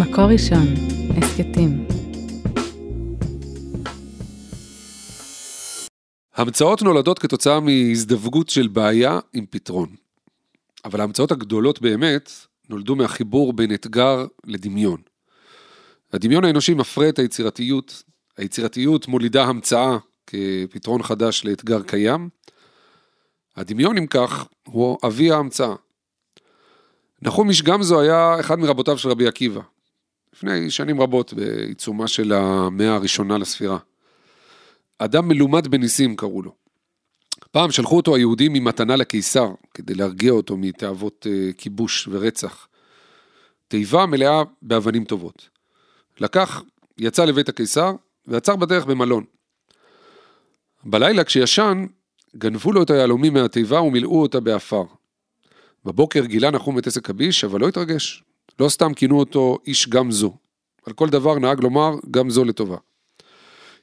מקור ראשון, הסכתים. המצאות נולדות כתוצאה מהזדווגות של בעיה עם פתרון. אבל ההמצאות הגדולות באמת נולדו מהחיבור בין אתגר לדמיון. הדמיון האנושי מפרה את היצירתיות, היצירתיות מולידה המצאה כפתרון חדש לאתגר קיים. הדמיון, אם כך, הוא אבי ההמצאה. נחום איש גמזו היה אחד מרבותיו של רבי עקיבא, לפני שנים רבות, בעיצומה של המאה הראשונה לספירה. אדם מלומד בניסים קראו לו. פעם שלחו אותו היהודים ממתנה לקיסר, כדי להרגיע אותו מתאוות אה, כיבוש ורצח. תיבה מלאה באבנים טובות. לקח, יצא לבית הקיסר, ועצר בדרך במלון. בלילה כשישן, גנבו לו את היהלומים מהתיבה ומילאו אותה באפר. בבוקר גילה נחום את עסק הביש, אבל לא התרגש. לא סתם כינו אותו איש גם זו. על כל דבר נהג לומר גם זו לטובה.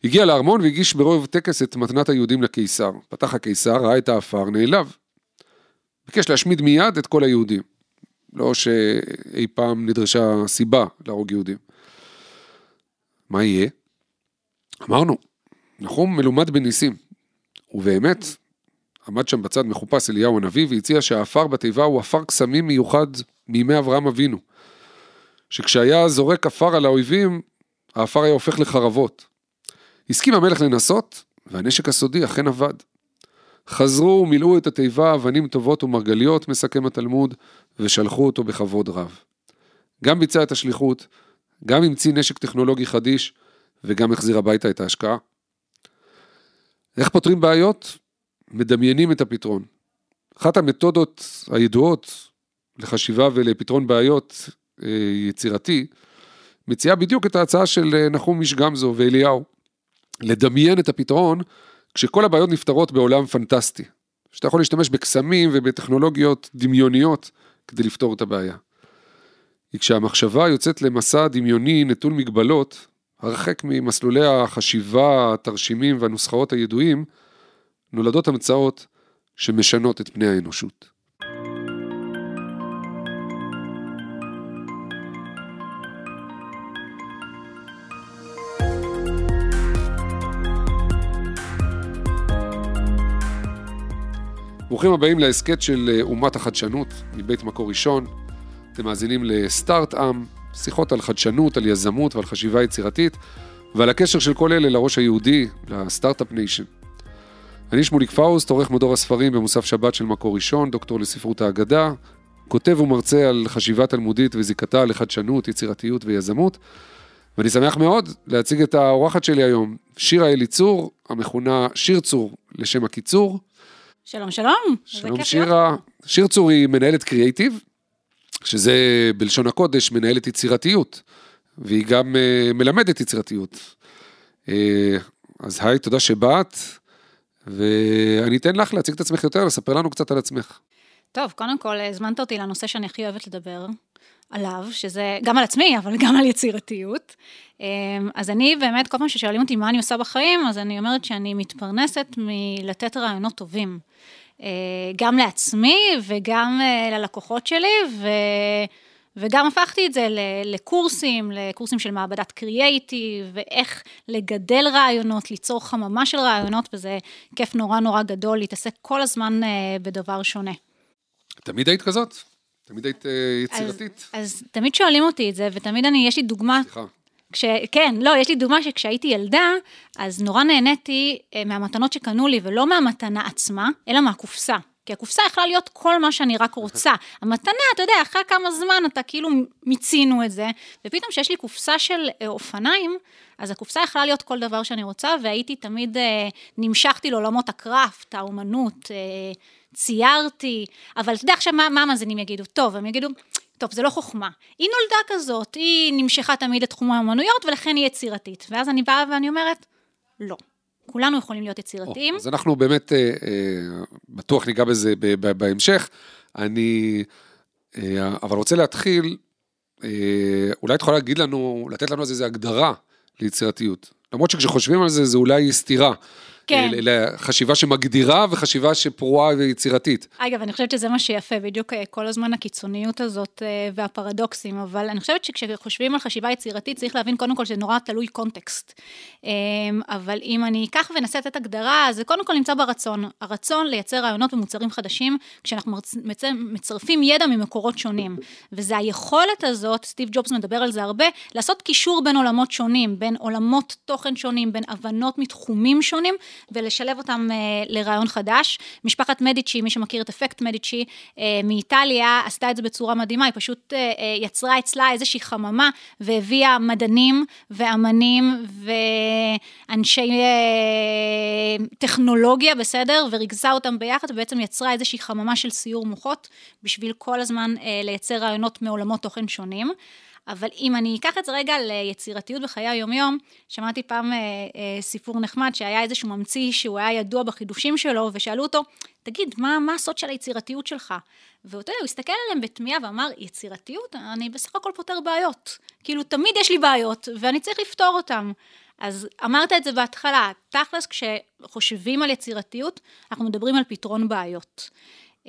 הגיע לארמון והגיש ברוב טקס את מתנת היהודים לקיסר. פתח הקיסר, ראה את האפר, נעלב. ביקש להשמיד מיד את כל היהודים. לא שאי פעם נדרשה סיבה להרוג יהודים. מה יהיה? אמרנו, נחום מלומד בניסים. ובאמת, עמד שם בצד מחופש אליהו הנביא והציע שהעפר בתיבה הוא עפר קסמים מיוחד מימי אברהם אבינו. שכשהיה זורק עפר על האויבים, העפר היה הופך לחרבות. הסכים המלך לנסות, והנשק הסודי אכן עבד. חזרו ומילאו את התיבה אבנים טובות ומרגליות, מסכם התלמוד, ושלחו אותו בכבוד רב. גם ביצע את השליחות, גם המציא נשק טכנולוגי חדיש, וגם החזיר הביתה את ההשקעה. איך פותרים בעיות? מדמיינים את הפתרון. אחת המתודות הידועות לחשיבה ולפתרון בעיות יצירתי, מציעה בדיוק את ההצעה של אה, נחום איש גמזו ואליהו. לדמיין את הפתרון כשכל הבעיות נפתרות בעולם פנטסטי. שאתה יכול להשתמש בקסמים ובטכנולוגיות דמיוניות כדי לפתור את הבעיה. כי כשהמחשבה יוצאת למסע דמיוני נטול מגבלות, הרחק ממסלולי החשיבה, התרשימים והנוסחאות הידועים, נולדות המצאות שמשנות את פני האנושות. ברוכים הבאים להסכת של אה, אומת החדשנות מבית מקור ראשון. אתם מאזינים לסטארט-עם, שיחות על חדשנות, על יזמות ועל חשיבה יצירתית, ועל הקשר של כל אלה לראש היהודי, ל startup nation. אני שמוליק פאוסט, עורך מדור הספרים במוסף שבת של מקור ראשון, דוקטור לספרות האגדה, כותב ומרצה על חשיבה תלמודית וזיקתה לחדשנות, יצירתיות ויזמות. ואני שמח מאוד להציג את האורחת שלי היום, שירה אליצור, המכונה שיר צור לשם הקיצור. שלום, שלום. שלום שירה. שיר צור היא מנהלת קריאייטיב, שזה בלשון הקודש מנהלת יצירתיות, והיא גם uh, מלמדת יצירתיות. Uh, אז היי, תודה שבאת, ואני אתן לך להציג את עצמך יותר, לספר לנו קצת על עצמך. טוב, קודם כל, הזמנת אותי לנושא שאני הכי אוהבת לדבר עליו, שזה גם על עצמי, אבל גם על יצירתיות. אמ, אז אני באמת, כל פעם ששואלים אותי מה אני עושה בחיים, אז אני אומרת שאני מתפרנסת מלתת רעיונות טובים. אה, גם לעצמי וגם אה, ללקוחות שלי, ו... וגם הפכתי את זה לקורסים, לקורסים של מעבדת קריאייטיב, ואיך לגדל רעיונות, ליצור חממה של רעיונות, וזה כיף נורא נורא גדול להתעסק כל הזמן אה, בדבר שונה. תמיד היית כזאת? תמיד היית יצירתית? אז, אז תמיד שואלים אותי את זה, ותמיד אני, יש לי דוגמה. סליחה. כש, כן, לא, יש לי דוגמה שכשהייתי ילדה, אז נורא נהניתי אה, מהמתנות שקנו לי, ולא מהמתנה עצמה, אלא מהקופסה. כי הקופסה יכלה להיות כל מה שאני רק רוצה. המתנה, אתה יודע, אחרי כמה זמן אתה כאילו מיצינו את זה, ופתאום כשיש לי קופסה של אה, אופניים, אז הקופסה יכלה להיות כל דבר שאני רוצה, והייתי תמיד, אה, נמשכתי לעולמות הקראפט, האומנות, אה, ציירתי, אבל אתה יודע עכשיו מה, מה המאזינים יגידו? טוב, הם יגידו, טוב, זה לא חוכמה. היא נולדה כזאת, היא נמשכה תמיד לתחום האמנויות, ולכן היא יצירתית. ואז אני באה ואני אומרת, לא. כולנו יכולים להיות יצירתיים. אז אנחנו באמת, אה, אה, בטוח ניגע בזה בהמשך. אני, אה, אבל רוצה להתחיל, אולי את יכולה להגיד לנו, לתת לנו איזו הגדרה ליצירתיות. למרות שכשחושבים על זה, זה אולי סתירה. כן. חשיבה שמגדירה וחשיבה שפרועה ויצירתית. אגב, אני חושבת שזה מה שיפה, בדיוק אה, כל הזמן הקיצוניות הזאת אה, והפרדוקסים, אבל אני חושבת שכשחושבים על חשיבה יצירתית, צריך להבין קודם כל שזה נורא תלוי קונטקסט. אמ, אבל אם אני אקח ואנסה לתת הגדרה, זה קודם כל נמצא ברצון. הרצון לייצר רעיונות ומוצרים חדשים, כשאנחנו מצרפים ידע ממקורות שונים. וזה היכולת הזאת, סטיב ג'ובס מדבר על זה הרבה, לעשות קישור בין עולמות שונים, בין עולמות תוכן שונים, בין הבנות מתחומים שונים, ולשלב אותם אה, לרעיון חדש. משפחת מדיצ'י, מי שמכיר את אפקט מדיצ'י, אה, מאיטליה, עשתה את זה בצורה מדהימה, היא פשוט אה, יצרה אצלה איזושהי חממה, והביאה מדענים ואמנים ואנשי טכנולוגיה, בסדר? וריכזה אותם ביחד, ובעצם יצרה איזושהי חממה של סיור מוחות, בשביל כל הזמן לייצר רעיונות מעולמות תוכן שונים. אבל אם אני אקח את זה רגע ליצירתיות בחיי היומיום, שמעתי פעם אה, אה, סיפור נחמד שהיה איזשהו ממציא שהוא היה ידוע בחידושים שלו, ושאלו אותו, תגיד, מה, מה הסוד של היצירתיות שלך? יודע, הוא הסתכל עליהם בתמיהה ואמר, יצירתיות? אני בסך הכל פותר בעיות. כאילו, תמיד יש לי בעיות, ואני צריך לפתור אותן. אז אמרת את זה בהתחלה, תכלס כשחושבים על יצירתיות, אנחנו מדברים על פתרון בעיות.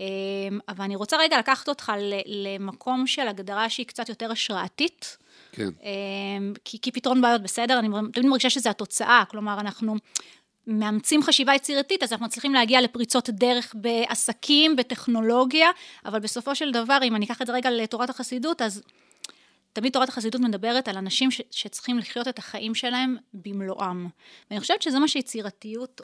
אמ, אבל אני רוצה רגע לקחת אותך למקום של הגדרה שהיא קצת יותר השראתית. כן. אמ, כי, כי פתרון בעיות בסדר, אני תמיד מרגישה שזה התוצאה, כלומר אנחנו מאמצים חשיבה יצירתית, אז אנחנו מצליחים להגיע לפריצות דרך בעסקים, בטכנולוגיה, אבל בסופו של דבר, אם אני אקח את זה רגע לתורת החסידות, אז תמיד תורת החסידות מדברת על אנשים ש- שצריכים לחיות את החיים שלהם במלואם. ואני חושבת שזה מה שיצירתיות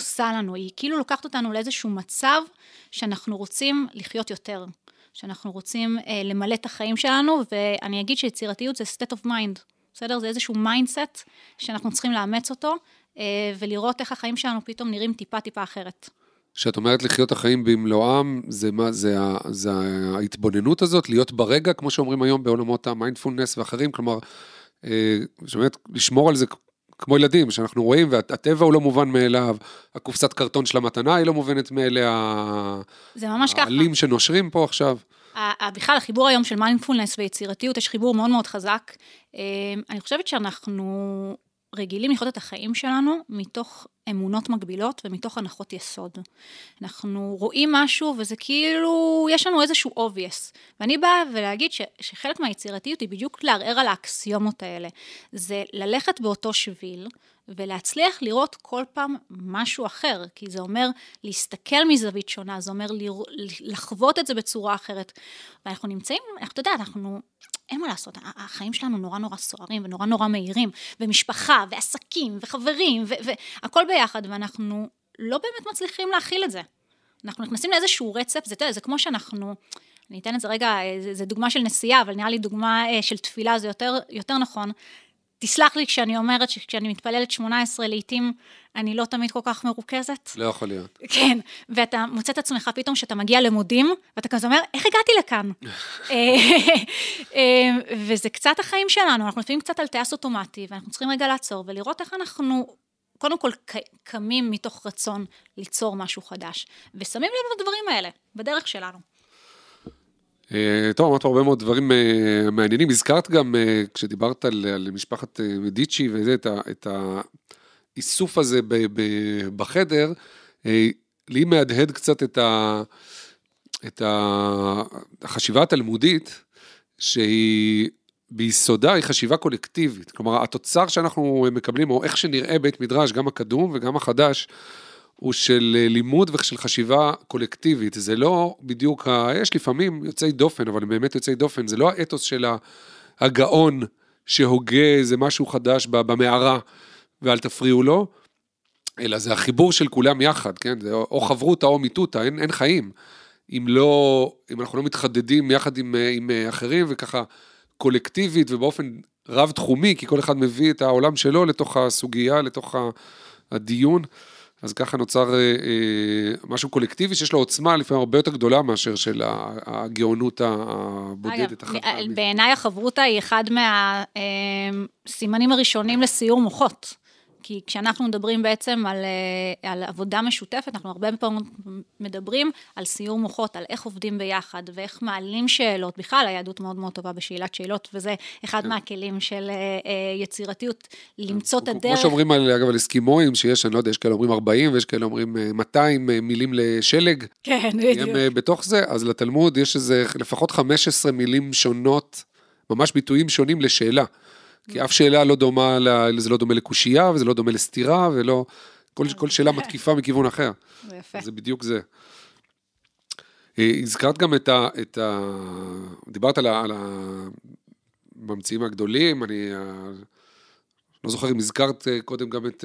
עושה לנו, היא כאילו לוקחת אותנו לאיזשהו מצב שאנחנו רוצים לחיות יותר, שאנחנו רוצים אה, למלא את החיים שלנו, ואני אגיד שיצירתיות זה state of mind, בסדר? זה איזשהו mindset שאנחנו צריכים לאמץ אותו, אה, ולראות איך החיים שלנו פתאום נראים טיפה טיפה אחרת. כשאת אומרת לחיות החיים במלואם, זה מה, זה, זה ההתבוננות הזאת, להיות ברגע, כמו שאומרים היום בעולמות המיינדפולנס ואחרים, כלומר, אה, באמת, לשמור על זה כמו ילדים, שאנחנו רואים, והטבע הוא לא מובן מאליו, הקופסת קרטון של המתנה היא לא מובנת מאליה. זה ממש ככה. העלים שנושרים פה עכשיו. בכלל, החיבור היום של מיינדפולנס ויצירתיות, יש חיבור מאוד מאוד חזק. אה, אני חושבת שאנחנו רגילים לחיות את החיים שלנו מתוך אמונות מגבילות ומתוך הנחות יסוד. אנחנו רואים משהו וזה כאילו, יש לנו איזשהו obvious. ואני באה ולהגיד ש, שחלק מהיצירתיות היא בדיוק לערער על האקסיומות האלה. זה ללכת באותו שביל ולהצליח לראות כל פעם משהו אחר, כי זה אומר להסתכל מזווית שונה, זה אומר לחוות את זה בצורה אחרת. ואנחנו נמצאים, אתה יודע, אנחנו אין מה לעשות, החיים שלנו נורא נורא סוערים ונורא נורא מהירים, ומשפחה, ועסקים, וחברים, והכל ביחד, ואנחנו לא באמת מצליחים להכיל את זה. אנחנו נכנסים לאיזשהו רצף, זה, זה כמו שאנחנו, אני אתן את זה רגע, זה, זה דוגמה של נסיעה, אבל נראה לי דוגמה אה, של תפילה זה יותר, יותר נכון. תסלח לי כשאני אומרת שכשאני מתפללת 18, לעתים אני לא תמיד כל כך מרוכזת. לא יכול להיות. כן, ואתה מוצא את עצמך פתאום שאתה מגיע למודים, ואתה כזה אומר, איך הגעתי לכאן? אה, אה, וזה קצת החיים שלנו, אנחנו לפעמים קצת על טייס אוטומטי, ואנחנו צריכים רגע לעצור ולראות איך אנחנו קודם כל קמים מתוך רצון ליצור משהו חדש, ושמים לב לדברים האלה, בדרך שלנו. אה, טוב, אמרת הרבה מאוד דברים אה, מעניינים. הזכרת גם, אה, כשדיברת על, על משפחת מדיצ'י וזה, את, ה, את האיסוף הזה ב, ב, בחדר, לי מהדהד קצת את, ה, את החשיבה התלמודית, שהיא ביסודה היא חשיבה קולקטיבית. כלומר, התוצר שאנחנו מקבלים, או איך שנראה בית מדרש, גם הקדום וגם החדש, הוא של אה, לימוד ושל חשיבה קולקטיבית. זה לא בדיוק, ה... יש לפעמים יוצאי דופן, אבל הם באמת יוצאי דופן, זה לא האתוס של הגאון שהוגה איזה משהו חדש במערה ואל תפריעו לו, אלא זה החיבור של כולם יחד, כן? זה או חברותא או מיטותא, אין, אין חיים. אם לא, אם אנחנו לא מתחדדים יחד עם, אה, עם אה, אחרים וככה קולקטיבית ובאופן רב-תחומי, כי כל אחד מביא את העולם שלו לתוך הסוגיה, לתוך הדיון. אז ככה נוצר אה, אה, משהו קולקטיבי שיש לו עוצמה לפעמים הרבה יותר גדולה מאשר של הגאונות הבודדת. בעיניי החברותא היא אחד מהסימנים אה, הראשונים לסיור מוחות. כי כשאנחנו מדברים בעצם על, אה, על עבודה משותפת, אנחנו הרבה פעמים מדברים על סיור מוחות, על איך עובדים ביחד ואיך מעלים שאלות. בכלל, היהדות מאוד מאוד טובה בשאלת שאלות, וזה אחד כן. מהכלים של אה, יצירתיות, למצוא את הדרך. כמו שאומרים, על, אגב, על אסקימואים, שיש, אני לא יודע, יש כאלה אומרים 40 ויש כאלה אומרים 200 מילים לשלג. כן, בדיוק. הם בתוך זה, אז לתלמוד יש איזה לפחות 15 מילים שונות, ממש ביטויים שונים לשאלה. כי אף שאלה לא דומה, זה לא דומה לקושייה, וזה לא דומה לסתירה, ולא... כל, כל שאלה מתקיפה מכיוון אחר. יפה. זה בדיוק זה. אה, הזכרת גם את ה... את ה דיברת על, ה, על הממציאים הגדולים, אני אה, לא זוכר אם הזכרת אה, קודם גם את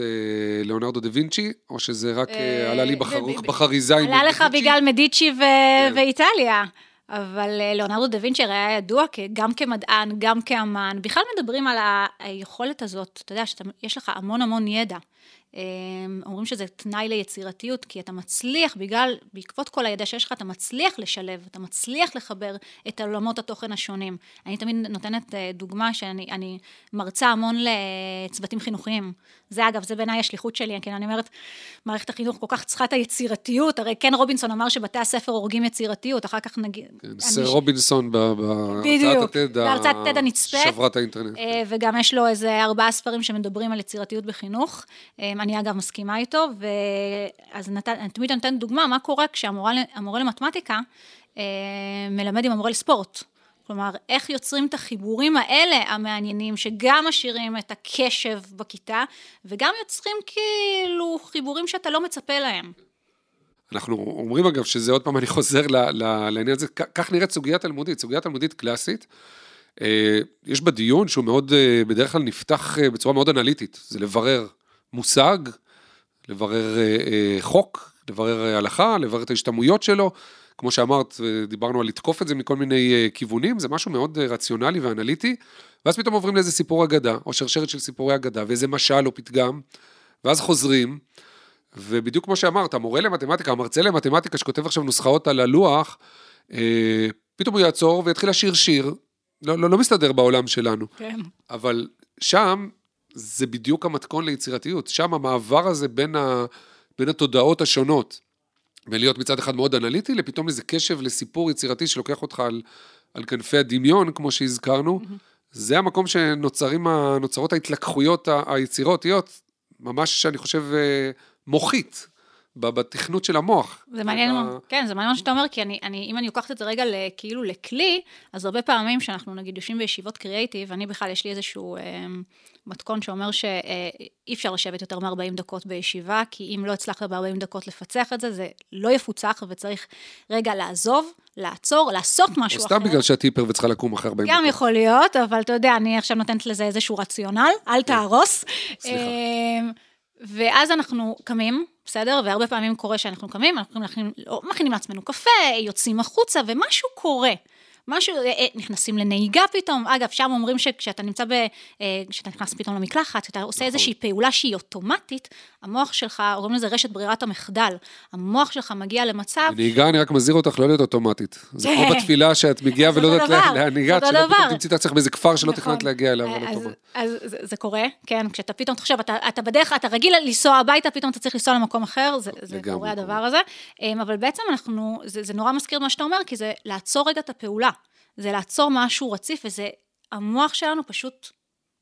ליאונרדו דה וינצ'י, או שזה רק עלה לי בחריזה. עלה לך בגלל מדיצ'י כן. ואיטליה. אבל אה, ליאונרדו דה וינצ'ר היה ידוע גם כמדען, גם כאמן. בכלל מדברים על היכולת הזאת, אתה יודע, שיש לך המון המון ידע. אמ, אומרים שזה תנאי ליצירתיות, כי אתה מצליח, בגלל, בעקבות כל הידע שיש לך, אתה מצליח לשלב, אתה מצליח לחבר את עולמות התוכן השונים. אני תמיד נותנת אה, דוגמה שאני מרצה המון לצוותים חינוכיים. זה אגב, זה בעיניי השליחות שלי, כי אני אומרת, מערכת החינוך כל כך צריכה את היצירתיות, הרי כן רובינסון אמר שבתי הספר הורגים יצירתיות, אחר כך נגיד... כן, סר רובינסון בהרצאת התד, בהרצאת הנצפית. שברת האינטרנט. אה, וגם יש לו איזה ארבעה ספרים שמדברים על יצירתיות בחינוך. אמ, אני אגב מסכימה איתו, ואז נת... אני תמיד נותנת דוגמה, מה קורה כשהמורה למתמטיקה אה, מלמד עם המורה לספורט. כלומר, איך יוצרים את החיבורים האלה המעניינים, שגם משאירים את הקשב בכיתה, וגם יוצרים כאילו חיבורים שאתה לא מצפה להם. אנחנו אומרים אגב, שזה עוד פעם, אני חוזר לעניין הזה, כך נראית סוגיה תלמודית, סוגיה תלמודית קלאסית. אה, יש בה דיון שהוא מאוד, אה, בדרך כלל נפתח בצורה מאוד אנליטית, זה לברר מושג, לברר אה, אה, חוק, לברר אה, הלכה, לברר את ההשתמעויות שלו. כמו שאמרת, דיברנו על לתקוף את זה מכל מיני כיוונים, זה משהו מאוד רציונלי ואנליטי, ואז פתאום עוברים לאיזה סיפור אגדה, או שרשרת של סיפורי אגדה, ואיזה משל או פתגם, ואז חוזרים, ובדיוק כמו שאמרת, המורה למתמטיקה, המרצה למתמטיקה שכותב עכשיו נוסחאות על הלוח, פתאום הוא יעצור ויתחיל לשיר שיר, לא, לא, לא מסתדר בעולם שלנו. כן. אבל שם זה בדיוק המתכון ליצירתיות. שם המעבר הזה בין, ה, בין התודעות השונות, ולהיות מצד אחד מאוד אנליטי, לפתאום איזה קשב לסיפור יצירתי שלוקח אותך על, על כנפי הדמיון, כמו שהזכרנו, mm-hmm. זה המקום שנוצרות ההתלקחויות היצירתיות, ממש, אני חושב, אה, מוחית. בתכנות של המוח. זה מעניין, ה... כן, זה מעניין מה שאתה אומר, כי אני, אני, אם אני לוקחת את זה רגע כאילו לכלי, אז הרבה פעמים שאנחנו נגיד יושבים בישיבות קריאייטיב, אני בכלל, יש לי איזשהו אה, מתכון שאומר שאי אה, אפשר לשבת יותר מ-40 דקות בישיבה, כי אם לא הצלחת ב-40 דקות לפצח את זה, זה לא יפוצח וצריך רגע לעזוב. לעצור, לעשות משהו אחר. או סתם בגלל שאת היפר וצריכה לקום אחרי 40 דקות. גם יכול להיות, אבל אתה יודע, אני עכשיו נותנת לזה איזשהו רציונל, אל כן. תהרוס. סליחה. אה, ואז אנחנו קמים, בסדר? והרבה פעמים קורה שאנחנו קמים, אנחנו לא, מכינים לעצמנו קפה, יוצאים החוצה, ומשהו קורה. משהו, אה, אה, נכנסים לנהיגה פתאום, אגב, שם אומרים שכשאתה נמצא ב... אה, כשאתה נכנס פתאום למקלחת, כשאתה עושה נכון. איזושהי פעולה שהיא אוטומטית, המוח שלך, אומרים לזה רשת ברירת המחדל, המוח שלך מגיע למצב... בנהיגה אני רק מזהיר אותך לא להיות אוטומטית. זה כמו. בתפילה שאת מגיעה ולא יודעת להנהיגה, שלא פתאום תמצאי את עצמך באיזה כפר שלא נכון. תכננת להגיע אליו על אוטומט. אז זה קורה, כן, כשאתה פתאום, תחשב, אתה בדרך, אתה רגיל לנסוע הביתה, פתאום אתה צריך לנסוע למקום אחר, זה קורה הדבר הזה. אמ, אבל בעצם אנחנו, זה נורא מזכיר מה שאתה אומר, כי זה לעצור רגע את הפעולה. זה לעצור משהו רציף, וזה, המוח שלנו פשוט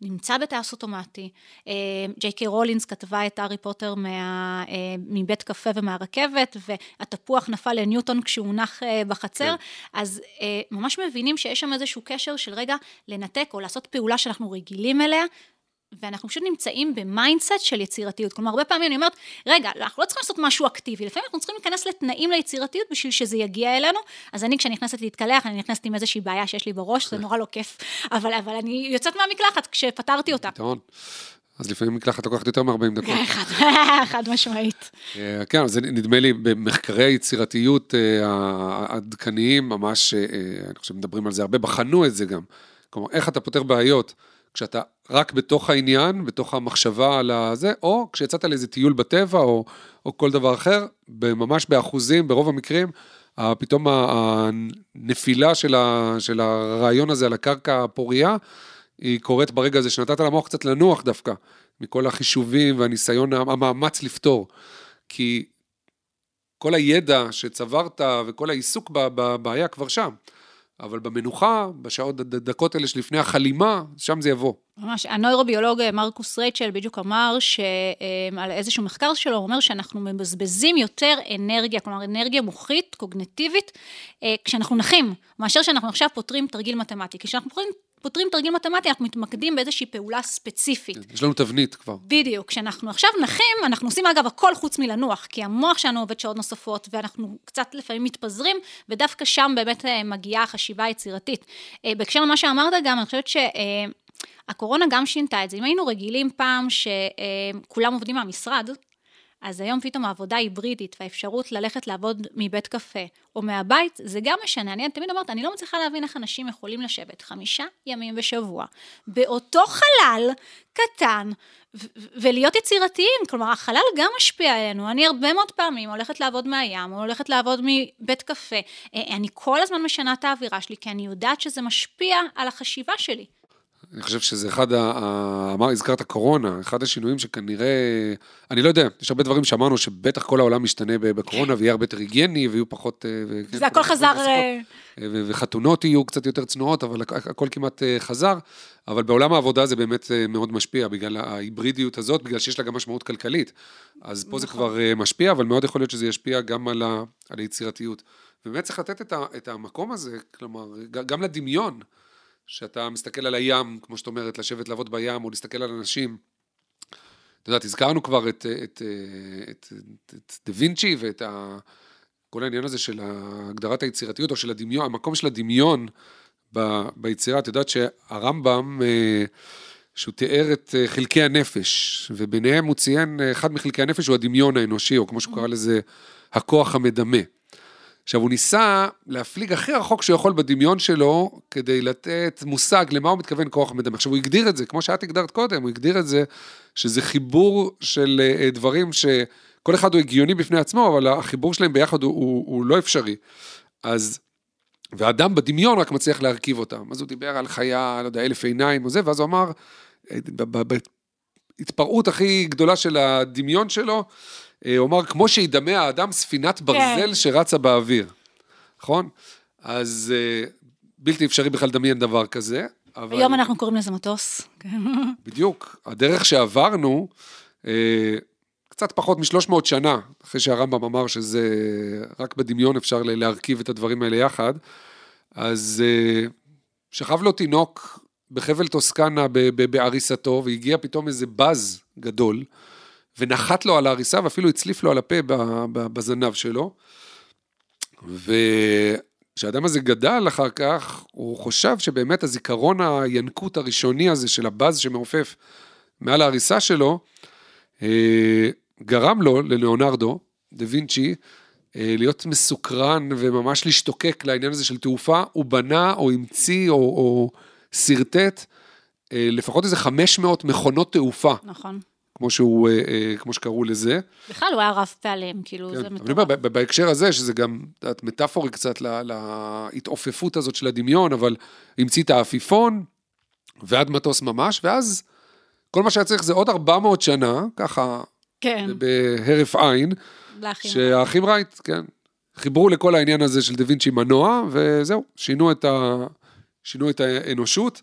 נמצא בטייס אוטומטי. אה, ג'יי קיי רולינג כתבה את הארי פוטר מה, אה, מבית קפה ומהרכבת, והתפוח נפל לניוטון כשהוא נח אה, בחצר, כן. אז ממש מבינים שיש שם איזשהו קשר של רגע לנתק או לעשות פעולה שאנחנו רגילים אליה, ואנחנו פשוט נמצאים ב mindset של יצירתיות. כלומר, הרבה פעמים אני אומרת, רגע, אנחנו לא צריכים לעשות משהו אקטיבי, לפעמים אנחנו צריכים להיכנס לתנאים ליצירתיות בשביל שזה יגיע אלינו. אז אני, כשאני נכנסת להתקלח, אני נכנסת עם איזושהי בעיה שיש לי בראש, זה נורא לא כיף, אבל, אבל אני יוצאת מהמקלחת כשפתרתי אותה. פתרון. אז לפעמים מקלחת לוקחת יותר מ-40 דקות. חד משמעית. אה, כן, זה נדמה לי במחקרי היצירתיות אה, העדכניים, ממש, אה, אני חושב, מדברים על זה הרבה, בחנו את זה גם. כלומר, איך אתה פותר בעיות. כשאתה רק בתוך העניין, בתוך המחשבה על הזה, או כשיצאת לאיזה טיול בטבע, או, או כל דבר אחר, ממש באחוזים, ברוב המקרים, פתאום הנפילה של, ה, של הרעיון הזה על הקרקע הפורייה, היא קורית ברגע הזה שנתת למוח קצת לנוח דווקא. מכל החישובים והניסיון, המאמץ לפתור. כי כל הידע שצברת וכל העיסוק בבעיה כבר שם. אבל במנוחה, בשעות, דקות האלה שלפני החלימה, שם זה יבוא. ממש, הנוירוביולוג אה, מרקוס רייצ'ל בדיוק אמר שעל אה, איזשהו מחקר שלו, הוא אומר שאנחנו מבזבזים יותר אנרגיה, כלומר אנרגיה מוחית, קוגנטיבית, אה, כשאנחנו נחים, מאשר שאנחנו עכשיו פותרים תרגיל מתמטי. כשאנחנו פותרים פותרים תרגיל מתמטי, אנחנו מתמקדים באיזושהי פעולה ספציפית. יש לנו תבנית כבר. בדיוק. כשאנחנו עכשיו נחים, אנחנו עושים אגב הכל חוץ מלנוח, כי המוח שלנו עובד שעות נוספות, ואנחנו קצת לפעמים מתפזרים, ודווקא שם באמת אה, מגיעה החשיבה היצירתית. אה, בהקשר למה שאמרת גם, אני חושבת ש... אה, הקורונה גם שינתה את זה. אם היינו רגילים פעם שכולם עובדים מהמשרד, אז היום פתאום העבודה היברידית והאפשרות ללכת לעבוד מבית קפה או מהבית, זה גם משנה. אני תמיד אומרת, אני לא מצליחה להבין איך אנשים יכולים לשבת חמישה ימים בשבוע באותו חלל קטן ולהיות יצירתיים. כלומר, החלל גם משפיע עלינו. אני הרבה מאוד פעמים הולכת לעבוד מהים או הולכת לעבוד מבית קפה. אה, אני כל הזמן משנה את האווירה שלי, כי אני יודעת שזה משפיע על החשיבה שלי. אני חושב שזה אחד, ה... אמר, הזכרת קורונה, אחד השינויים שכנראה, אני לא יודע, יש הרבה דברים שאמרנו שבטח כל העולם משתנה בקורונה ויהיה הרבה יותר היגייני ויהיו פחות... אה, זה הכל חזר... אה, וחתונות יהיו קצת יותר צנועות, אבל הכל כמעט אה, חזר. אבל בעולם העבודה זה באמת מאוד משפיע, בגלל ההיברידיות הזאת, בגלל שיש לה גם משמעות כלכלית. אז פה נכון. זה כבר משפיע, אבל מאוד יכול להיות שזה ישפיע גם על, ה... על היצירתיות. ובאמת צריך לתת את, ה... את המקום הזה, כלומר, גם לדמיון. שאתה מסתכל על הים, כמו שאת אומרת, לשבת לעבוד בים, או להסתכל על אנשים. את יודעת, הזכרנו כבר את, את, את, את, את דה וינצ'י ואת ה, כל העניין הזה של הגדרת היצירתיות, או של הדמיון, המקום של הדמיון ב, ביצירה. את יודעת שהרמב"ם, אה, שהוא תיאר את אה, חלקי הנפש, וביניהם הוא ציין, אה, אחד מחלקי הנפש הוא הדמיון האנושי, או כמו שהוא קרא לזה, הכוח המדמה. עכשיו, הוא ניסה להפליג הכי רחוק שהוא יכול בדמיון שלו, כדי לתת מושג למה הוא מתכוון כוח מדמה. עכשיו, הוא הגדיר את זה, כמו שאת הגדרת קודם, הוא הגדיר את זה, שזה חיבור של אה, דברים שכל אחד הוא הגיוני בפני עצמו, אבל החיבור שלהם ביחד הוא, הוא, הוא לא אפשרי. אז, ואדם בדמיון רק מצליח להרכיב אותם. אז הוא דיבר על חיה, לא יודע, אלף עיניים או זה, ואז הוא אמר, אה, בהתפרעות הכי גדולה של הדמיון שלו, אה, הוא אמר, כמו שידמה האדם ספינת ברזל כן. שרצה באוויר, נכון? אז אה, בלתי אפשרי בכלל לדמיין דבר כזה. אבל... היום אנחנו קוראים לזה מטוס. בדיוק. הדרך שעברנו, אה, קצת פחות מ-300 שנה, אחרי שהרמב"ם אמר שזה רק בדמיון אפשר להרכיב את הדברים האלה יחד, אז שכב לו תינוק בחבל טוסקנה בעריסתו, והגיע פתאום איזה בז גדול. ונחת לו על ההריסה ואפילו הצליף לו על הפה בזנב שלו. וכשהאדם הזה גדל אחר כך, הוא חשב שבאמת הזיכרון הינקות הראשוני הזה של הבאז שמעופף מעל ההריסה שלו, אה, גרם לו, ללאונרדו, דה וינצ'י, אה, להיות מסוקרן וממש להשתוקק לעניין הזה של תעופה, הוא בנה או המציא או, או שרטט אה, לפחות איזה 500 מכונות תעופה. נכון. כמו שהוא, אה, אה, כמו שקראו לזה. בכלל הוא היה רב פעלים, כאילו כן. זה מטורף. אני אומר, בהקשר הזה, שזה גם, את מטאפורי קצת להתעופפות הזאת של הדמיון, אבל המציא את האפיפון, ועד מטוס ממש, ואז כל מה שהיה צריך זה עוד 400 שנה, ככה, כן. בהרף עין, שהאחים רייט, כן, חיברו לכל העניין הזה של דה וינצ'י מנוע, וזהו, שינו את, ה, שינו את האנושות.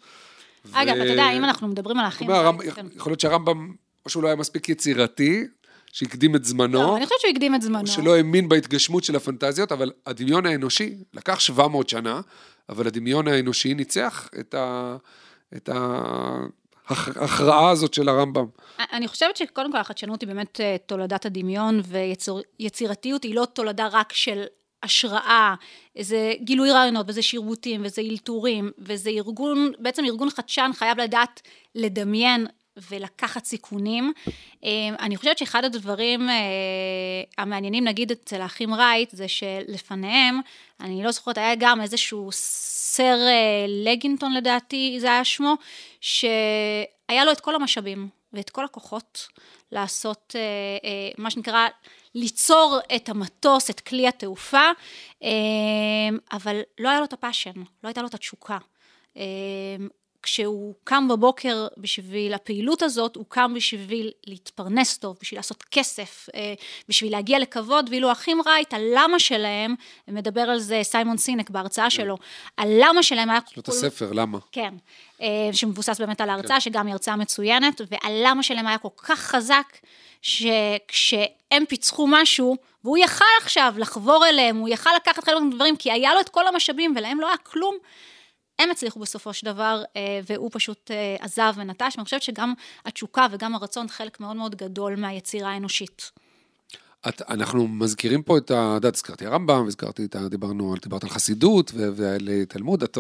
אגב, ו... אתה יודע, אם אנחנו מדברים על האחים... רייט... כן. יכול להיות שהרמב"ם או שהוא לא היה מספיק יצירתי, שהקדים את זמנו. לא, אני חושבת שהוא הקדים את זמנו. שלא האמין בהתגשמות של הפנטזיות, אבל הדמיון האנושי לקח 700 שנה, אבל הדמיון האנושי ניצח את, ה, את ההכרעה הזאת של הרמב"ם. אני חושבת שקודם כל החדשנות היא באמת אה, תולדת הדמיון, ויצירתיות היא לא תולדה רק של השראה, איזה גילוי רעיונות, וזה שירבוטים, וזה אלתורים, וזה ארגון, בעצם ארגון חדשן חייב לדעת לדמיין ולקחת סיכונים. אה, אני חושבת שאחד הדברים אה, המעניינים, נגיד אצל האחים רייט, זה שלפניהם, אני לא זוכרת, היה גם איזשהו סר אה, לגינטון לדעתי, זה היה שמו, שהיה לו את כל המשאבים ואת כל הכוחות לעשות מה שנקרא ליצור את המטוס, את כלי התעופה, אבל לא היה לו את הפאשן, לא הייתה לו את התשוקה. כשהוא קם בבוקר בשביל הפעילות הזאת, הוא קם בשביל להתפרנס טוב, בשביל לעשות כסף, אה, בשביל להגיע לכבוד, ואילו האחים רייט, הלמה שלהם, מדבר על זה סיימון סינק בהרצאה שלו, הלמה שלהם היה... יש לו את הספר, למה? כן, אה, שמבוסס באמת על ההרצאה, שגם היא הרצאה מצוינת, והלמה שלהם היה כל כך חזק, שכשהם פיצחו משהו, והוא יכל עכשיו לחבור אליהם, הוא יכל לקחת חלק מהדברים, כי היה לו את כל המשאבים ולהם לא היה כלום. הם הצליחו בסופו של דבר, אה, והוא פשוט אה, עזב ונטש, ואני חושבת שגם התשוקה וגם הרצון חלק מאוד מאוד גדול מהיצירה האנושית. את, אנחנו מזכירים פה את ה... את יודעת, הזכרתי הרמב"ם, הזכרתי את ה... דיברנו, דיברת על חסידות ועל תלמוד, את...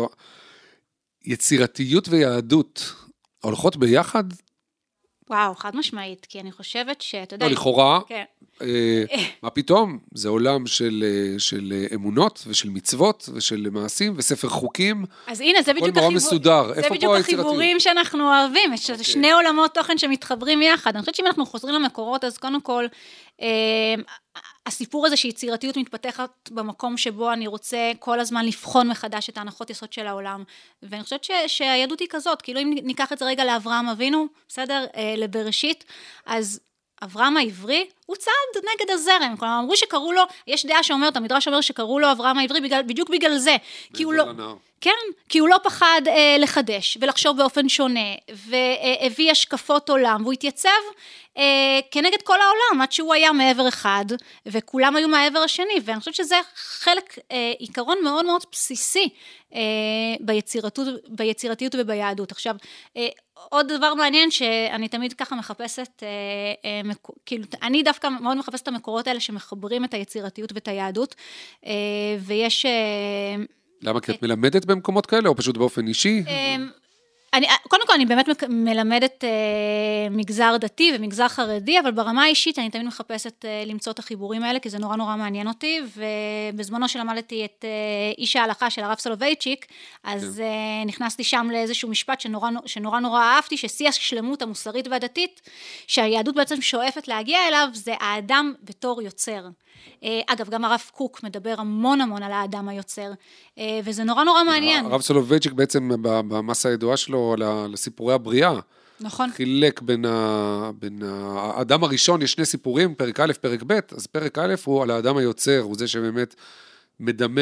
יצירתיות ויהדות הולכות ביחד? וואו, חד משמעית, כי אני חושבת שאתה יודע... לא, לכאורה, כן. אה, מה פתאום? זה עולם של, אה, של אמונות ושל מצוות ושל מעשים וספר חוקים. אז הנה, זה בדיוק, החיבור, מסודר. זה בדיוק החיבורים שאנחנו אוהבים, יש okay. אוקיי. שני עולמות תוכן שמתחברים יחד. אני חושבת שאם אנחנו חוזרים למקורות, אז קודם כל, אה, הסיפור הזה שיצירתיות מתפתחת במקום שבו אני רוצה כל הזמן לבחון מחדש את ההנחות יסוד של העולם. ואני חושבת ש, שהיהדות היא כזאת, כאילו אם ניקח את זה רגע לאברהם אבינו, בסדר? אה, לבראשית, אז אברהם העברי הוא צעד נגד הזרם, כלומר אמרו שקראו לו, יש דעה שאומרת, המדרש אומר שקראו לו אברהם העברי בגלל, בדיוק בגלל זה, כי הוא לא, הנער. כן, כי הוא לא פחד אה, לחדש ולחשוב באופן שונה, והביא השקפות עולם, והוא התייצב אה, כנגד כל העולם, עד שהוא היה מעבר אחד, וכולם היו מהעבר השני, ואני חושבת שזה חלק, אה, עיקרון מאוד מאוד בסיסי אה, ביצירתיות וביהדות. עכשיו, אה, עוד דבר מעניין שאני תמיד ככה מחפשת, אה, אה, מק... כאילו, אני דווקא מאוד מחפשת את המקורות האלה שמחברים את היצירתיות ואת היהדות, אה, ויש... אה, למה? כי את מלמדת במקומות כאלה, או פשוט באופן אישי? אני, קודם כל, אני באמת מלמדת אה, מגזר דתי ומגזר חרדי, אבל ברמה האישית אני תמיד מחפשת אה, למצוא את החיבורים האלה, כי זה נורא נורא מעניין אותי, ובזמנו שלמדתי את אה, איש ההלכה של הרב סולובייצ'יק, אז כן. אה, נכנסתי שם לאיזשהו משפט שנורא שנורא נורא אהבתי, ששיא השלמות המוסרית והדתית, שהיהדות בעצם שואפת להגיע אליו, זה האדם בתור יוצר. אה, אגב, גם הרב קוק מדבר המון המון על האדם היוצר, אה, וזה נורא נורא מעניין. הרב סולובייצ'יק בעצם במסה הידועה שלו על סיפורי הבריאה. נכון. חילק בין, ה... בין האדם הראשון, יש שני סיפורים, פרק א', פרק ב', אז פרק א' הוא על האדם היוצר, הוא זה שבאמת מדמה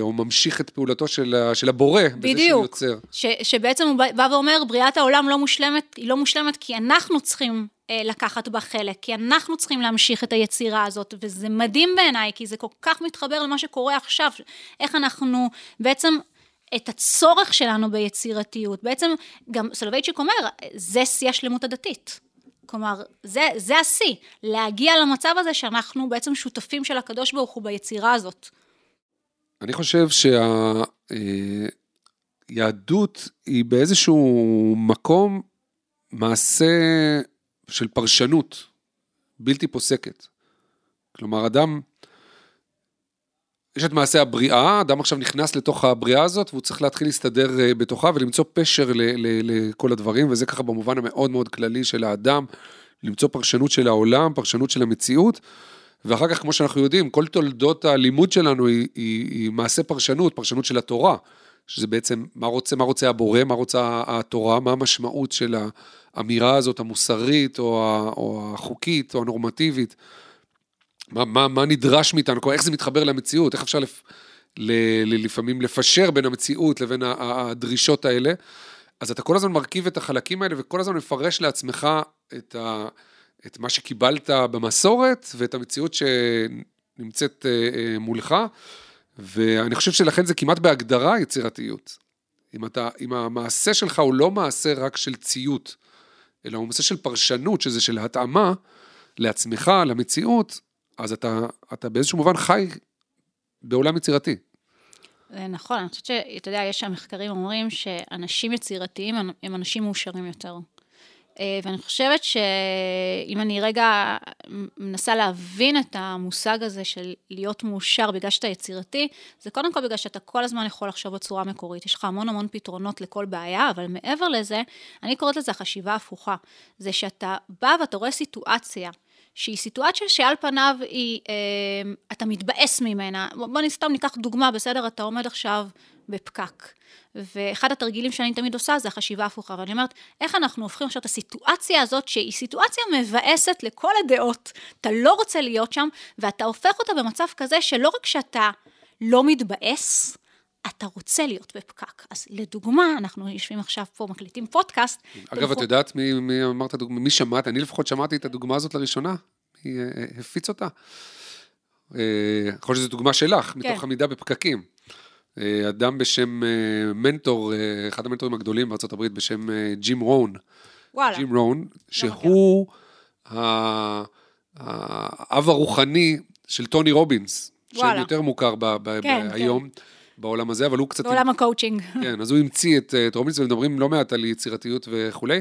או ממשיך את פעולתו של, של הבורא, בדיוק. בזה שהוא יוצר. ש, שבעצם הוא בא ואומר, בריאת העולם לא מושלמת, היא לא מושלמת כי אנחנו צריכים אה, לקחת בה חלק, כי אנחנו צריכים להמשיך את היצירה הזאת, וזה מדהים בעיניי, כי זה כל כך מתחבר למה שקורה עכשיו, איך אנחנו בעצם את הצורך שלנו ביצירתיות. בעצם גם סולובייצ'יק אומר, זה שיא השלמות הדתית. כלומר, זה, זה השיא, להגיע למצב הזה שאנחנו בעצם שותפים של הקדוש ברוך הוא ביצירה הזאת. אני חושב שהיהדות אה, היא באיזשהו מקום מעשה של פרשנות בלתי פוסקת. כלומר, אדם, יש את מעשה הבריאה, אדם עכשיו נכנס לתוך הבריאה הזאת, והוא צריך להתחיל להסתדר אה, בתוכה ולמצוא פשר לכל הדברים, וזה ככה במובן המאוד מאוד כללי של האדם, למצוא פרשנות של העולם, פרשנות של המציאות. ואחר כך, כמו שאנחנו יודעים, כל תולדות הלימוד שלנו היא, היא, היא מעשה פרשנות, פרשנות של התורה, שזה בעצם מה רוצה, מה רוצה הבורא, מה רוצה התורה, מה המשמעות של האמירה הזאת, המוסרית, או, או החוקית, או הנורמטיבית, מה, מה, מה נדרש מאיתנו, איך זה מתחבר למציאות, איך אפשר לפ, ל, ל, לפעמים לפשר בין המציאות לבין הדרישות האלה. אז אתה כל הזמן מרכיב את החלקים האלה, וכל הזמן מפרש לעצמך את ה... את מה שקיבלת במסורת ואת המציאות שנמצאת אה, אה, מולך, ואני חושב שלכן זה כמעט בהגדרה יצירתיות. אם, אתה, אם המעשה שלך הוא לא מעשה רק של ציות, אלא הוא מעשה של פרשנות, שזה של התאמה לעצמך, למציאות, אז אתה, אתה באיזשהו מובן חי בעולם יצירתי. זה נכון, אני חושבת שאתה יודע, יש שם מחקרים אומרים שאנשים יצירתיים הם אנשים מאושרים יותר. אה, ואני חושבת שאם אני רגע מנסה להבין את המושג הזה של להיות מאושר בגלל שאתה יצירתי, זה קודם כל בגלל שאתה כל הזמן יכול לחשוב בצורה מקורית. יש לך המון המון פתרונות לכל בעיה, אבל מעבר לזה, אני קוראת לזה החשיבה הפוכה. זה שאתה בא ואתה רואה סיטואציה. שהיא סיטואציה שעל פניו היא, אה, אתה מתבאס ממנה. בוא סתם ניקח דוגמה, בסדר? אתה עומד עכשיו בפקק. ואחד התרגילים שאני תמיד עושה זה החשיבה ההפוכה, ואני אומרת, איך אנחנו הופכים עכשיו את הסיטואציה הזאת, שהיא סיטואציה מבאסת לכל הדעות, אתה לא רוצה להיות שם, ואתה הופך אותה במצב כזה שלא רק שאתה לא מתבאס, אתה רוצה להיות בפקק. אז לדוגמה, אנחנו יושבים עכשיו פה, מקליטים פודקאסט. אגב, את יודעת מי, מי אמר את הדוגמה, מי שמעת? אני לפחות שמעתי את הדוגמה הזאת לראשונה. מי אה, הפיץ אותה? אה, יכול להיות שזו דוגמה שלך, כן. מתוך עמידה בפקקים. אה, אדם בשם אה, מנטור, אה, אחד המנטורים הגדולים בארצות הברית בשם אה, ג'ים רון. וואלה. ג'ים רון, שהוא ה- האב הרוחני של טוני רובינס, וואלה. שיותר מוכר ב- ב- כן, היום בעולם הזה, אבל הוא קצת... בעולם הקואוצ'ינג. כן, אז הוא המציא את, את רובינס, ומדברים לא מעט על יצירתיות וכולי,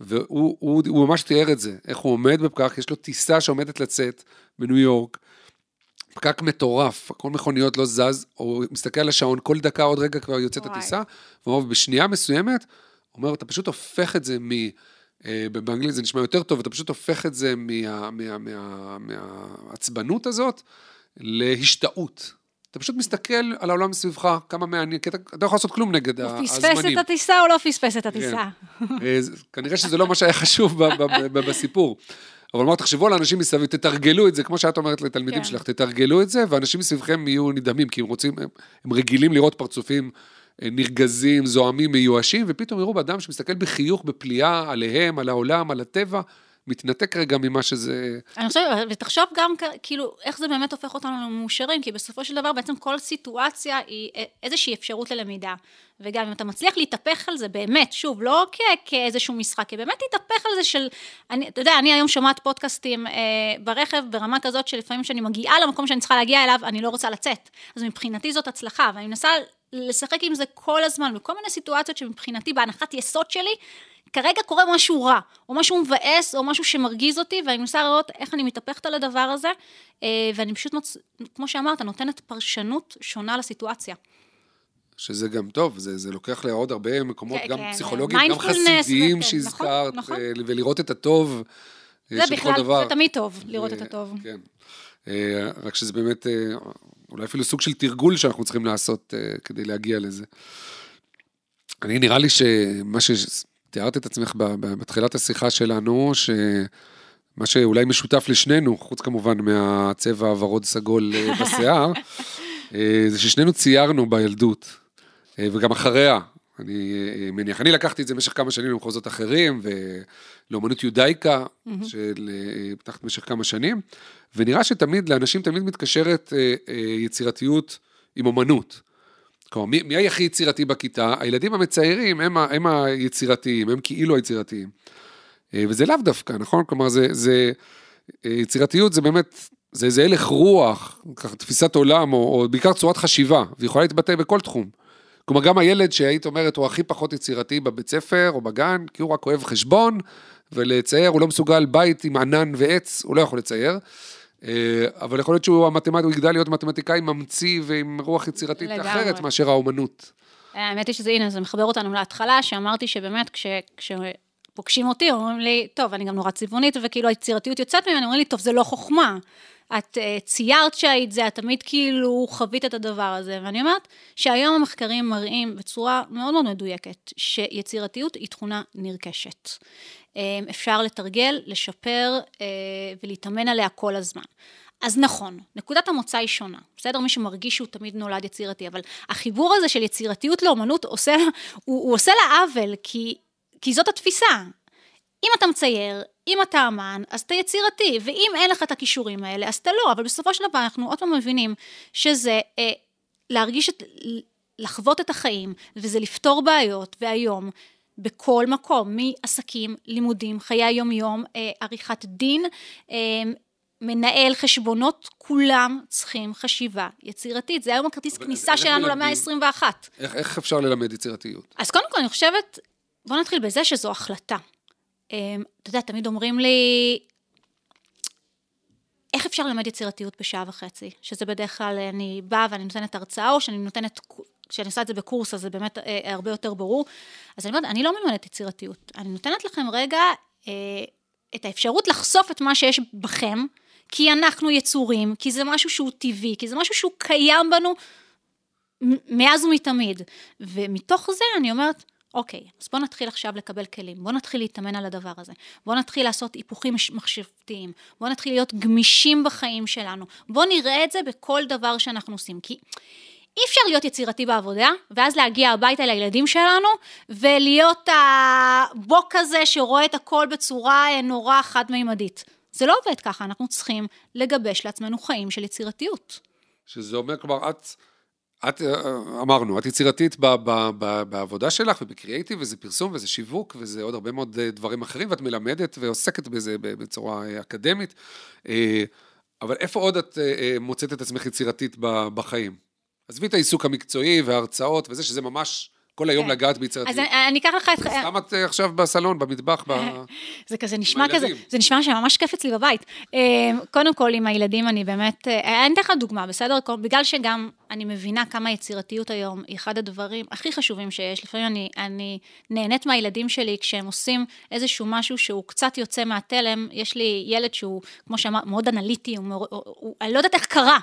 והוא הוא, הוא ממש תיאר את זה, איך הוא עומד בפקק, יש לו טיסה שעומדת לצאת בניו יורק, פקק מטורף, הכל מכוניות לא זז, הוא מסתכל על השעון, כל דקה עוד רגע כבר יוצאת. הטיסה, והוא אומר, בשנייה מסוימת, הוא אומר, אתה פשוט הופך את זה מ... אה, באנגלית זה נשמע יותר טוב, אתה פשוט הופך את זה מה- מה- מה- מהעצבנות הזאת להשתאות. אתה פשוט מסתכל על העולם מסביבך, כמה מעניין, כי אתה לא יכול לעשות כלום נגד הוא ה- פספס הזמנים. את הטיסה או לא פספס את הטיסה? אה, זה- כנראה שזה לא מה שהיה חשוב בסיפור. אבל אמר, תחשבו על אנשים מסביב, תתרגלו את זה, כמו שאת אומרת לתלמידים כן. שלך, תתרגלו את זה, ואנשים מסביבכם יהיו נדהמים, כי הם רוצים, הם, הם רגילים לראות פרצופים אה, נרגזים, זועמים, מיואשים, ופתאום יראו באדם שמסתכל בחיוך, בפליאה, עליהם, על העולם, על הטבע, מתנתק רגע ממה שזה... אני חושבת, ותחשוב גם כאילו, איך זה באמת הופך אותנו למאושרים, כי בסופו של דבר בעצם כל סיטואציה היא איזושהי אפשרות ללמידה. וגם אם אתה מצליח להתהפך על זה באמת, שוב, לא כ- כאיזשהו משחק, כי באמת להתהפך על זה של, אני, אתה יודע, אני היום שומעת פודקאסטים אה, ברכב ברמה כזאת שלפעמים כשאני מגיעה למקום שאני צריכה להגיע אליו, אני לא רוצה לצאת. אז מבחינתי זאת הצלחה, ואני מנסה לשחק עם זה כל הזמן, בכל מיני סיטואציות שמבחינתי, בהנחת יסוד שלי, כרגע קורה משהו רע, או משהו מבאס, או משהו שמרגיז אותי, ואני מנסה לראות איך אני מתהפכת על הדבר הזה, אה, ואני פשוט, מוצ... כמו שאמרת, נותנת פרשנות שונה לסיטואציה. שזה גם טוב, זה, זה לוקח לעוד הרבה מקומות, כן, גם כן, פסיכולוגיים, גם חסידיים וכן, שהזכרת, נכון, נכון. ולראות את הטוב אה, זה של כל בכלל, דבר. זה תמיד טוב, לראות את אה, הטוב. כן. רק שזה באמת, אולי אפילו סוג של תרגול שאנחנו צריכים לעשות כדי להגיע לזה. אני, נראה לי שמה שתיארת את עצמך בתחילת השיחה שלנו, שמה שאולי משותף לשנינו, חוץ כמובן מהצבע הוורוד סגול אה, בשיער, אה, זה ששנינו ציירנו בילדות, אה, וגם אחריה. אני מניח, אני לקחתי את זה במשך כמה שנים למחוזות אחרים, ולאומנות יודאיקה, שפתחת במשך כמה שנים, ונראה שתמיד, לאנשים תמיד מתקשרת יצירתיות עם אומנות. כלומר, מי, מי הכי יצירתי בכיתה? הילדים המציירים הם, הם היצירתיים, הם כאילו היצירתיים. אה, וזה לאו דווקא, נכון? כלומר, זה, זה, אה, יצירתיות זה באמת, זה איזה הלך רוח, ככה תפיסת עולם, או, או בעיקר צורת חשיבה, ויכולה להתבטא בכל תחום. כלומר, גם הילד שהיית אומרת הוא הכי פחות יצירתי בבית ספר או בגן, כי הוא רק אוהב חשבון, ולצייר, הוא לא מסוגל בית עם ענן ועץ, הוא לא יכול לצייר. אה, אבל יכול להיות שהוא המתמט, הוא יגדל להיות מתמטיקאי ממציא ועם רוח יצירתית לגמרי. אחרת מאשר האומנות. האמת היא שזה, הנה, זה מחבר אותנו להתחלה, שאמרתי שבאמת, כש... כשפוגשים אותי, אומרים לי, טוב, אני גם נורא צבעונית, וכאילו היצירתיות יוצאת ממני, אומרים לי, טוב, זה לא חוכמה. את uh, ציירת שהיית זה, את תמיד כאילו חווית את הדבר הזה. ואני אומרת שהיום המחקרים מראים בצורה מאוד מאוד מדויקת, שיצירתיות היא תכונה נרכשת. Um, אפשר לתרגל, לשפר uh, ולהתאמן עליה כל הזמן. אז נכון, נקודת המוצא היא שונה, בסדר? מי שמרגיש שהוא תמיד נולד יצירתי, אבל החיבור הזה של יצירתיות לאומנות עושה, הוא, הוא עושה לה עוול, כי, כי זאת התפיסה. אם אתה מצייר, אם אתה אמן, אז אתה יצירתי, ואם אין לך את הכישורים האלה, אז אתה לא, אבל בסופו של דבר אנחנו עוד פעם מבינים שזה אה, להרגיש את, לחוות את החיים, וזה לפתור בעיות, והיום, בכל מקום, מעסקים, לימודים, חיי היום-יום, אה, עריכת דין, אה, מנהל חשבונות, כולם צריכים חשיבה יצירתית. זה היום הכרטיס כניסה שלנו? למאה ה-21. איך, איך אפשר ללמד יצירתיות? אז קודם כל, אני חושבת, בוא נתחיל בזה שזו החלטה. אמ, אתה יודע, תמיד אומרים לי, איך אפשר ללמד יצירתיות בשעה וחצי? שזה בדרך כלל, אני באה ואני נותנת הרצאה, או שאני נותנת, כשאני עושה את זה בקורס, אז זה באמת אה, הרבה יותר ברור. אז אני אומרת, אני לא מלמדת יצירתיות. אני נותנת לכם רגע אה, את האפשרות לחשוף את מה שיש בכם, כי אנחנו יצורים, כי זה משהו שהוא טבעי, כי זה משהו שהוא קיים בנו, מאז ומתמיד. ומתוך זה אני אומרת, אוקיי, אז בוא נתחיל עכשיו לקבל כלים, בוא נתחיל להתאמן על הדבר הזה, בוא נתחיל לעשות היפוכים מחשבתיים, בוא נתחיל להיות גמישים בחיים שלנו, בוא נראה את זה בכל דבר שאנחנו עושים, כי אי אפשר להיות יצירתי בעבודה, ואז להגיע הביתה לילדים שלנו, ולהיות הבוק הזה שרואה את הכל בצורה אה, נורא חד-מימדית. זה לא עובד ככה, אנחנו צריכים לגבש לעצמנו חיים של יצירתיות. שזה אומר, כלומר, את, את, אה, אמרנו, את יצירתית ב, ב, ב, בעבודה שלך ובקריאייטיב, וזה פרסום וזה שיווק וזה עוד הרבה מאוד אה, דברים אחרים, ואת מלמדת ועוסקת בזה בצורה אקדמית. אבל איפה עוד את מוצאת את עצמך יצירתית בחיים? עזבי את העיסוק המקצועי וההרצאות וזה, שזה ממש כל היום כן. לגעת ביצירתיות. אז אני, אני אקח לך את... למה את אה, עכשיו בסלון, במטבח, ב... זה כזה נשמע כזה. זה נשמע שממש כיף אצלי בבית. אה, קודם כל, עם הילדים אני באמת, אה, אני אתן לך דוגמה, בסדר? בגלל שגם אני מבינה כמה יצירתיות היום היא אחד הדברים הכי חשובים שיש. לפעמים אני, אני נהנית מהילדים שלי כשהם עושים איזשהו משהו שהוא קצת יוצא מהתלם. יש לי ילד שהוא, כמו שאמר, מאוד אנליטי, הוא, הוא, הוא, אני לא יודעת איך קרה.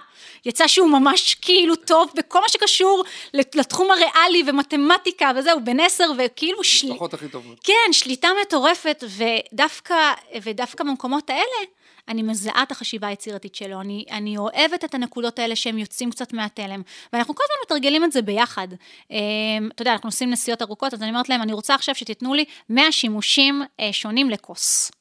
יצא שהוא ממש כאילו טוב בכל מה שקשור לתחום הריאלי ומתמטיקה וזהו, בן עשר, וכאילו של... המשפחות הכי טובות. כן, שליטה מטורפת, ודווקא, ודווקא במקומות האלה, אני מזהה את החשיבה היצירתית שלו, אני, אני אוהבת את הנקודות האלה שהם יוצאים קצת מהתלם, ואנחנו כל הזמן מתרגלים את זה ביחד. אה, אתה יודע, אנחנו עושים נסיעות ארוכות, אז אני אומרת להם, אני רוצה עכשיו שתיתנו לי 100 שימושים אה, שונים לכוס.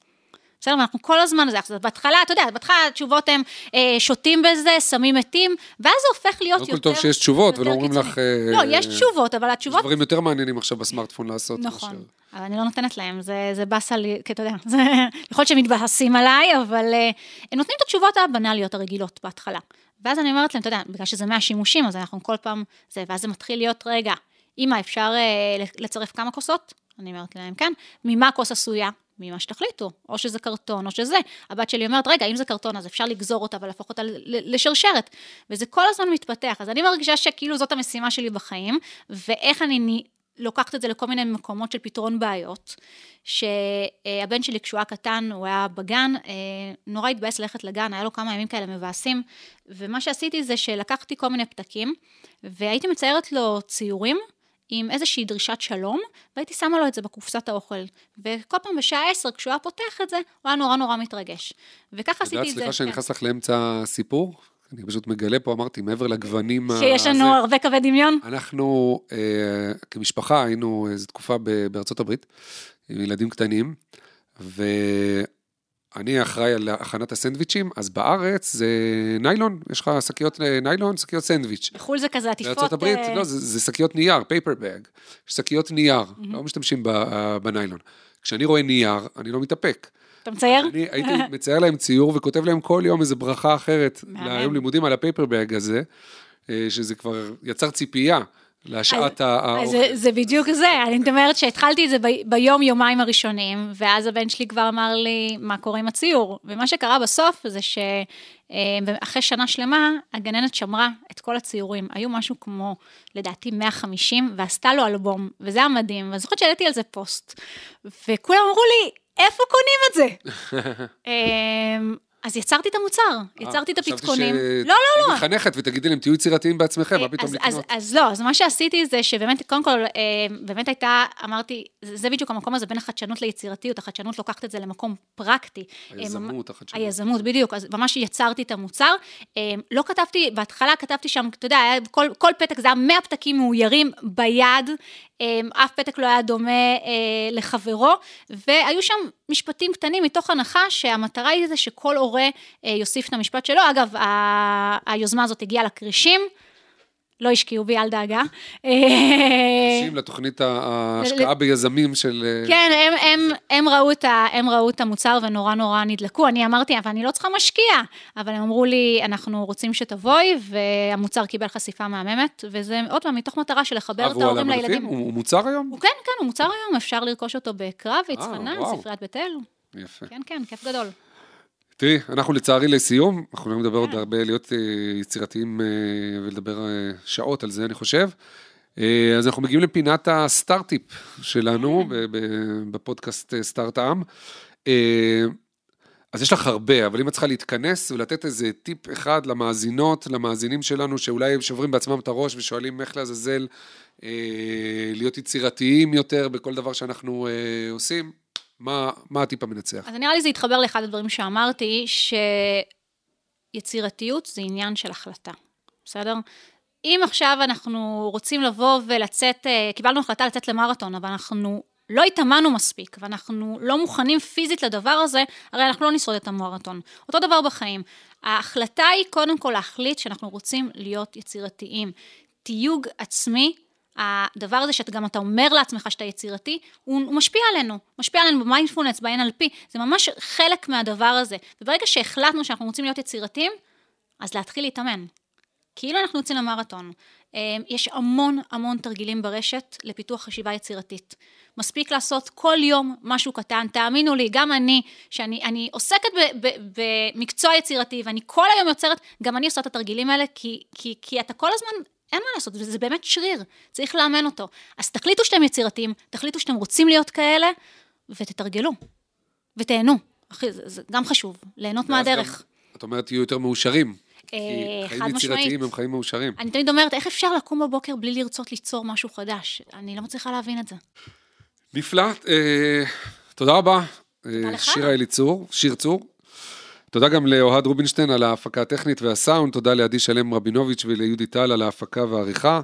בסדר, ואנחנו כל הזמן, זה, אז בהתחלה, אתה יודע, בהתחלה התשובות הן אה, שותים בזה, שמים מתים, ואז זה הופך להיות יותר... כל טוב שיש תשובות, ולא אומרים. לך... אה, לא, יש תשובות, אבל יש התשובות דברים יותר מעניינים עכשיו בסמארטפון לעשות. נכון, אבל אני לא נותנת להם, זה, זה באסה לי, כי אתה יודע, זה, יכול להיות שהם מתבאסים עליי, אבל uh, הם נותנים את התשובות הבנאליות הרגילות בהתחלה. ואז אני אומרת להם, אתה יודע, בגלל שזה 100 שימושים, אז אנחנו כל פעם, זה, ואז זה מתחיל להיות, רגע, אמא, אפשר uh, לצרף כמה כוסות? אני אומרת להם, כן. ממה הכוס עשויה? ממה שתחליטו, או שזה קרטון או שזה. הבת שלי אומרת, רגע, אם זה קרטון אז אפשר לגזור אותה ולהפוך אותה לשרשרת. וזה כל הזמן מתפתח. אז אני מרגישה שכאילו זאת המשימה שלי בחיים, ואיך אני לוקחת את זה לכל מיני מקומות של פתרון בעיות. שהבן שלי, כשהוא היה קטן, הוא היה בגן, אה, נורא התבאס ללכת לגן, היה לו כמה ימים כאלה מבאסים, ומה שעשיתי זה שלקחתי כל מיני פתקים, והייתי מציירת לו ציורים. עם איזושהי דרישת שלום, והייתי שמה לו את זה בקופסת האוכל. וכל פעם בשעה עשר, כשהוא היה פותח את זה, הוא היה נורא נורא מתרגש. וככה את עשיתי יודעת, את זה. סליחה שאני כן. נכנס לך לאמצע הסיפור, אני פשוט מגלה פה, אמרתי, מעבר לגוונים... שיש לנו הזה, הרבה קווי דמיון. אנחנו אה, כמשפחה היינו איזו תקופה בארצות הברית, עם ילדים קטנים, ואני אחראי על הכנת הסנדוויצ'ים, אז בארץ זה ניילון, יש לך שקיות אה, ניילון, שקיות סנדוויץ'. בחו"ל זה כזה עטיפות... בארצות הברית, אה, לא, זה, זה שקיות נייר, paper bag. יש שקיות נייר, לא משתמשים בניילון. כשאני רואה נייר, אני לא מתאפק. אתה מצייר? אני הייתי מצייר להם ציור וכותב להם כל יום איזה ברכה אחרת. ליום לימודים על ה paper bag הזה, אה, שזה כבר יצר ציפייה להשעת האוכל. זה, זה בדיוק זה, אני אומרת שהתחלתי את זה ב, ביום, יומיים הראשונים, ואז הבן שלי כבר אמר לי, מה קורה עם הציור? ומה שקרה בסוף זה שאחרי שנה שלמה, הגננת שמרה את כל הציורים. היו משהו כמו, לדעתי, 150, ועשתה לו אלבום, וזה היה מדהים. ואני זוכרת שהעליתי על זה פוסט, וכולם אמרו לי, איפה קונים את זה? אמ, אז יצרתי את המוצר, יצרתי את הפתקונים. לא, לא, לא, חשבתי מחנכת ותגידי להם, תהיו יצירתיים בעצמכם, מה פתאום אז, אז, לקנות? אז לא, אז מה שעשיתי זה שבאמת, קודם כל, אה, באמת הייתה, אמרתי, זה, בדיוק המקום הזה בין החדשנות ליצירתיות, החדשנות לוקחת את זה למקום פרקטי. אה, היזמות, החדשנות. היזמות, בדיוק, אז ממש יצרתי את המוצר. אה, לא כתבתי, בהתחלה כתבתי שם, אתה יודע, כל, פתק זה היה 100 פתקים מאוירים ביד, אה, אף פתק לא היה דומה אה, לחברו, והיו שם משפטים קטנים מתוך הנחה שהמטרה היא זה שכל הורה אה, יוסיף את המשפט שלו. אגב, היוזמה הזאת הגיעה לכרישים. לא השקיעו בי, אל דאגה. אה, נשים לתוכנית ההשקעה ביזמים של... אה, כן, הם, הם, הם, ראו את ה, הם ראו את המוצר ונורא נורא נדלקו. אני אמרתי, אבל אני לא צריכה משקיע. אבל הם אמרו לי, אנחנו רוצים שתבואי, והמוצר קיבל חשיפה מהממת, וזה עוד פעם מתוך מטרה של לחבר אה, את ההורים? לילדים. הוא הוא מוצר היום? הוא כן, כן, הוא מוצר היום, אפשר לרכוש אותו בקרב, יצחנן, וואו. ספריית בית אל. יפה. כן, כן, כיף גדול. תראי, אנחנו לצערי לסיום, אנחנו לא נדבר עוד כן. הרבה, להיות אה, יצירתיים אה, ולדבר אה, שעות על זה, אני חושב. אה, אז אנחנו מגיעים לפינת הסטארט-טיפ שלנו בפודקאסט אה, סטארט-עם. אה, אז יש לך הרבה, אבל אם את צריכה להתכנס ולתת איזה טיפ אחד למאזינות, למאזינים שלנו, שאולי שוברים בעצמם את הראש ושואלים איך לעזאזל אה, להיות יצירתיים יותר בכל דבר שאנחנו אה, עושים, מה, מה הטיפ המנצח? אז נראה לי זה יתחבר לאחד הדברים שאמרתי, שיצירתיות זה עניין של החלטה, בסדר? אם עכשיו אנחנו רוצים לבוא ולצאת, אה, קיבלנו החלטה לצאת למרתון, אבל אנחנו לא התאמנו מספיק, ואנחנו לא מוכנים פיזית לדבר הזה, הרי אנחנו לא נשרוד את המרתון. אותו דבר בחיים. ההחלטה היא קודם כל להחליט שאנחנו רוצים להיות יצירתיים. תיוג עצמי, הדבר הזה שאתה גם אתה אומר לעצמך שאתה יצירתי, הוא, הוא משפיע עלינו, משפיע עלינו במיינדפולנס, ב-NLP, זה ממש חלק מהדבר הזה. וברגע שהחלטנו שאנחנו רוצים להיות יצירתיים, אז להתחיל להתאמן. כאילו אנחנו יוצאים למרתון. אה, יש המון המון תרגילים ברשת לפיתוח חשיבה יצירתית. מספיק לעשות כל יום משהו קטן, תאמינו לי, גם אני, שאני עוסקת ב, ב, במקצוע יצירתי ואני כל היום יוצרת, גם אני עושה את התרגילים האלה, כי, כי, כי אתה כל הזמן, אין מה לעשות, זה באמת שריר, צריך לאמן אותו. אז תחליטו שאתם יצירתיים, תחליטו שאתם רוצים להיות כאלה, ותתרגלו, ותהנו. אחי, זה, זה גם חשוב, ליהנות מהדרך. גם, את אומרת, תהיו יותר מאושרים. אה, כי חיים יצירתיים הם חיים מאושרים. אני תמיד אומרת, איך אפשר לקום בבוקר בלי לרצות ליצור משהו חדש? אני לא מצליחה להבין את זה. נפלא, אה, תודה רבה. תודה לך. שירה אליצור, שיר צור. תודה גם לאוהד רובינשטיין על ההפקה הטכנית והסאונד, תודה לעדי שלם רבינוביץ' וליהודי טל על ההפקה והעריכה.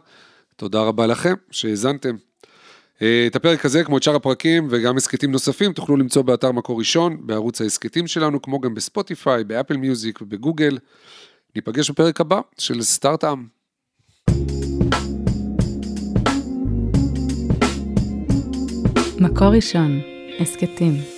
תודה רבה לכם שהאזנתם. אה, את הפרק הזה, כמו את שאר הפרקים וגם הסכתים נוספים, תוכלו למצוא באתר מקור ראשון, בערוץ ההסכתים שלנו, כמו גם בספוטיפיי, באפל מיוזיק ובגוגל. ניפגש בפרק הבא של סטארט-עם. מקור ראשון, הסכתים.